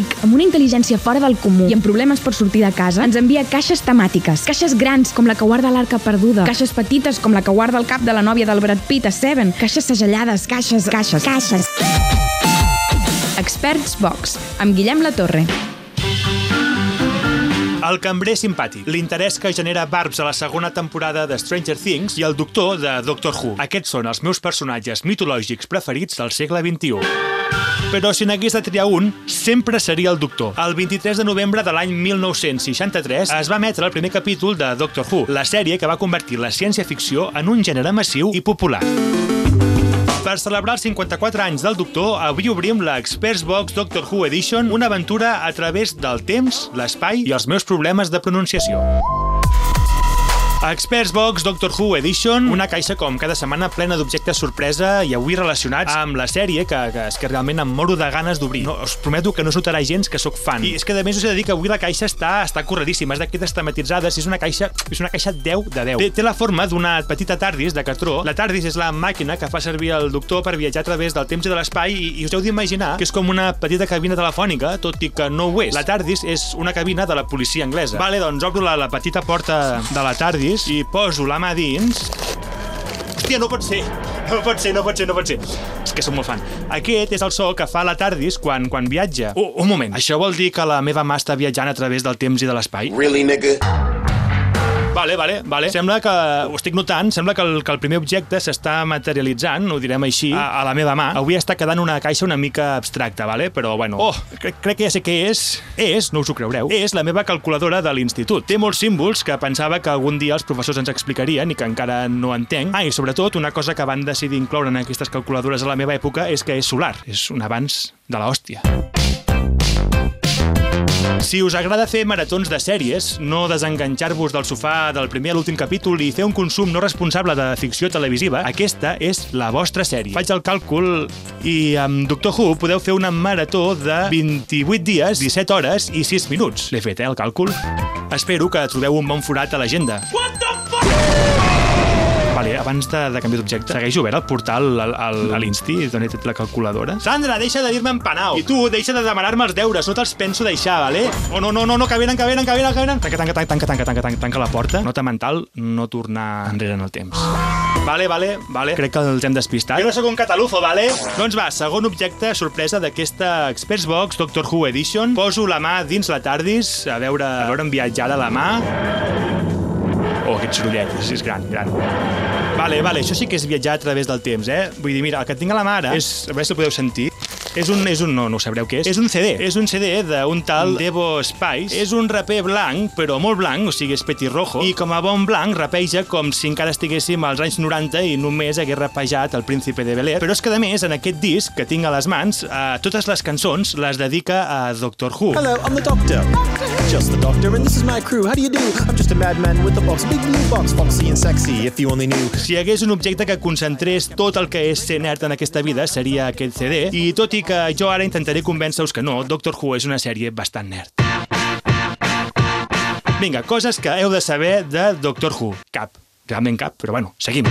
ric, amb una intel·ligència fora del comú i amb problemes per sortir de casa, ens envia caixes temàtiques. Caixes grans, com la que guarda l'arca perduda. Caixes petites, com la que guarda el cap de la nòvia del Brad Pitt a Seven. Caixes segellades, caixes, caixes. Caixes. Experts Box, amb Guillem La Torre. El cambrer simpàtic, l'interès que genera Barbs a la segona temporada de Stranger Things i el doctor de Doctor Who. Aquests són els meus personatges mitològics preferits del segle XXI. Però si n'hagués de triar un, sempre seria el Doctor. El 23 de novembre de l'any 1963 es va emetre el primer capítol de Doctor Who, la sèrie que va convertir la ciència-ficció en un gènere massiu i popular. Per celebrar els 54 anys del Doctor, avui obrim la Experts Box Doctor Who Edition, una aventura a través del temps, l'espai i els meus problemes de pronunciació. Experts Box Doctor Who Edition, una caixa com cada setmana plena d'objectes sorpresa i avui relacionats amb la sèrie que, que és que realment em moro de ganes d'obrir. No, us prometo que no notarà gens que sóc fan. I és que a més us he de dir que avui la caixa està, està corredíssima, és d'aquestes tematitzades, és una caixa és una caixa 10 de 10. Té, té la forma d'una petita TARDIS de catró. La TARDIS és la màquina que fa servir el doctor per viatjar a través del temps i de l'espai i, i us heu d'imaginar que és com una petita cabina telefònica, tot i que no ho és. La TARDIS és una cabina de la policia anglesa. Vale, doncs obro la, la petita porta de la TARDIS i poso la mà dins Hòstia, no pot ser! No pot ser, no pot ser, no pot ser. És que som molt fan. Aquest és el so que fa la TARDIS quan, quan viatja. Oh, un moment, això vol dir que la meva mà està viatjant a través del temps i de l'espai? Really, nigga? Vale, vale, vale. Sembla que, ho estic notant, sembla que el, que el primer objecte s'està materialitzant, ho direm així, a, a la meva mà. Avui està quedant una caixa una mica abstracta, vale? però bueno, oh, crec, crec que ja sé què és. És, no us ho creureu, és la meva calculadora de l'institut. Té molts símbols que pensava que algun dia els professors ens explicarien i que encara no entenc. Ah, i sobretot, una cosa que van decidir incloure en aquestes calculadores a la meva època és que és solar. És un avanç de l'hòstia. Si us agrada fer maratons de sèries, no desenganxar-vos del sofà del primer a l'últim capítol i fer un consum no responsable de ficció televisiva, aquesta és la vostra sèrie. Faig el càlcul i amb Doctor Who podeu fer una marató de 28 dies, 17 hores i 6 minuts. L'he fet, eh, el càlcul? Espero que trobeu un bon forat a l'agenda. What abans de, de canviar d'objecte, segueix obert el portal al, al, a l'Insti, d'on he tret la calculadora? Sandra, deixa de dir-me empanau! I tu, deixa de demanar-me els deures, no te'ls penso deixar, vale? Oh, no, no, no, no, que venen, que venen, que venen, que venen! Tanca, tanca, tanca, tanca, tanca, tanca, tanca la porta. Nota mental, no tornar enrere en el temps. Vale, vale, vale. Crec que els hem despistat. Jo no sóc un catalufo, vale? Doncs va, segon objecte sorpresa d'aquesta Experts Box Doctor Who Edition. Poso la mà dins la TARDIS, a veure, a veure viatjada la mà. Oh, aquest sorollet, és gran, gran. Vale, vale, això sí que és viatjar a través del temps, eh? Vull dir, mira, el que tinc a la mà ara és... A veure si el podeu sentir. És un, és un, no, no ho sabreu què és. És un CD. És un CD d'un tal Devo Spice. És un raper blanc, però molt blanc, o sigui, és petirrojo. I com a bon blanc, rapeja com si encara estiguéssim als anys 90 i només hagués rapejat el príncipe de Bel-Air. Però és que, a més, en aquest disc que tinc a les mans, eh, totes les cançons les dedica a Doctor Who. Hello, I'm the Doctor. Just the Doctor, and this is my crew. How do you do? I'm just a madman with a box, big blue box, foxy and sexy, if you only knew. Si hi hagués un objecte que concentrés tot el que és ser nerd en aquesta vida, seria aquest CD. I tot i que jo ara intentaré convèncer-vos que no, Doctor Who és una sèrie bastant nerd. Vinga, coses que heu de saber de Doctor Who. Cap. Realment cap, però bueno, seguim.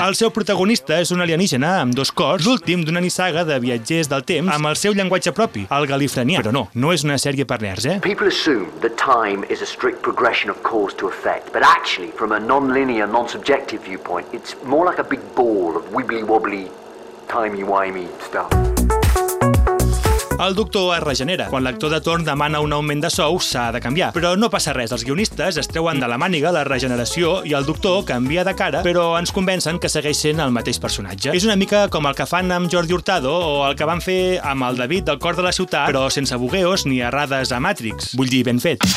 El seu protagonista és un alienígena amb dos cors, l'últim d'una nissaga de viatgers del temps amb el seu llenguatge propi, el galifranià. Però no, no és una sèrie per nerds, eh? People assume that time is a strict progression of cause to effect, but actually, from a non-linear, non-subjective viewpoint, it's more like a big ball of wibbly-wobbly, timey-wimey stuff. El doctor es regenera. Quan l'actor de torn demana un augment de sou, s'ha de canviar. Però no passa res, els guionistes es treuen de la màniga la regeneració i el doctor canvia de cara, però ens convencen que segueix sent el mateix personatge. És una mica com el que fan amb Jordi Hurtado o el que van fer amb el David del cor de la ciutat, però sense bugueos ni errades a Matrix. Vull dir, ben fet.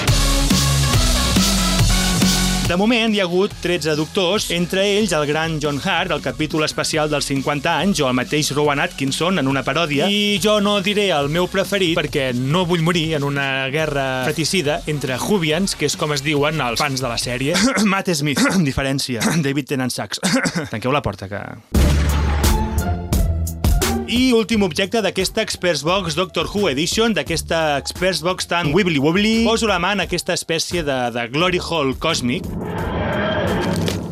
De moment hi ha hagut 13 doctors, entre ells el gran John Hart, el capítol especial dels 50 anys, o el mateix Rowan Atkinson en una paròdia, i jo no diré el meu preferit perquè no vull morir en una guerra fratricida entre Jubians, que és com es diuen els fans de la sèrie. Matt Smith, diferència. David Tennant Sachs. Tanqueu la porta, que... I últim objecte d'aquesta Experts Box Doctor Who Edition, d'aquesta Experts Box tan wibbly wobbly, poso la mà en aquesta espècie de, de Glory Hall còsmic.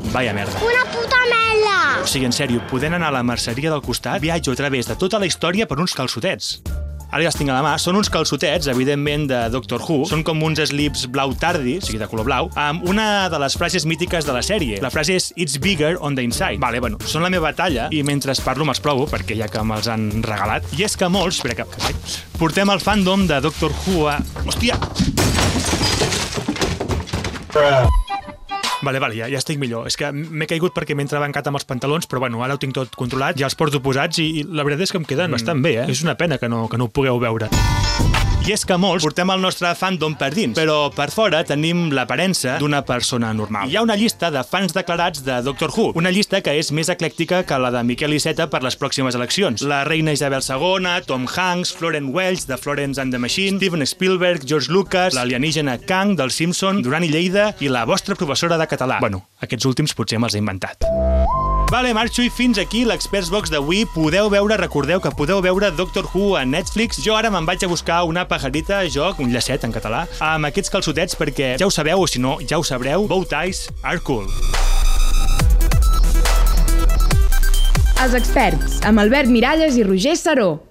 Vaya merda. Una puta merda! O sigui, en sèrio, podent anar a la merceria del costat, viatjo a través de tota la història per uns calçotets. Ara ja els tinc a la mà, són uns calçotets, evidentment, de Doctor Who. Són com uns slips blau tardi, o sigui, de color blau, amb una de les frases mítiques de la sèrie. La frase és It's bigger on the inside. Vale, bueno, són la meva talla i mentre parlo me'ls provo, perquè ja que me'ls han regalat. I és que molts, espera que, vaig, portem el fandom de Doctor Who a... Hòstia! Vale, vale, ja, ja estic millor. És que m'he caigut perquè m'he entrebancat amb els pantalons, però bueno, ara ho tinc tot controlat, ja els porto posats i, i la veritat és que em queden mm. bastant bé, eh? És una pena que no, que no ho pugueu veure. I és que molts portem el nostre fandom per dins, però per fora tenim l'aparença d'una persona normal. Hi ha una llista de fans declarats de Doctor Who, una llista que és més eclèctica que la de Miquel Iceta per les pròximes eleccions. La reina Isabel II, Tom Hanks, Florence Welch, de Florence and the Machine, Steven Spielberg, George Lucas, l'alienígena Kang, del Simpson, Duran i Lleida i la vostra professora de català. Bueno, aquests últims potser me'ls he inventat. Vale, marxo i fins aquí l'Experts Box d'avui. Podeu veure, recordeu que podeu veure Doctor Who a Netflix. Jo ara me'n vaig a buscar una pajarita, joc, un llacet en català, amb aquests calçotets perquè ja ho sabeu, o si no, ja ho sabreu, bow ties are cool. Els experts, amb Albert Miralles i Roger Saró.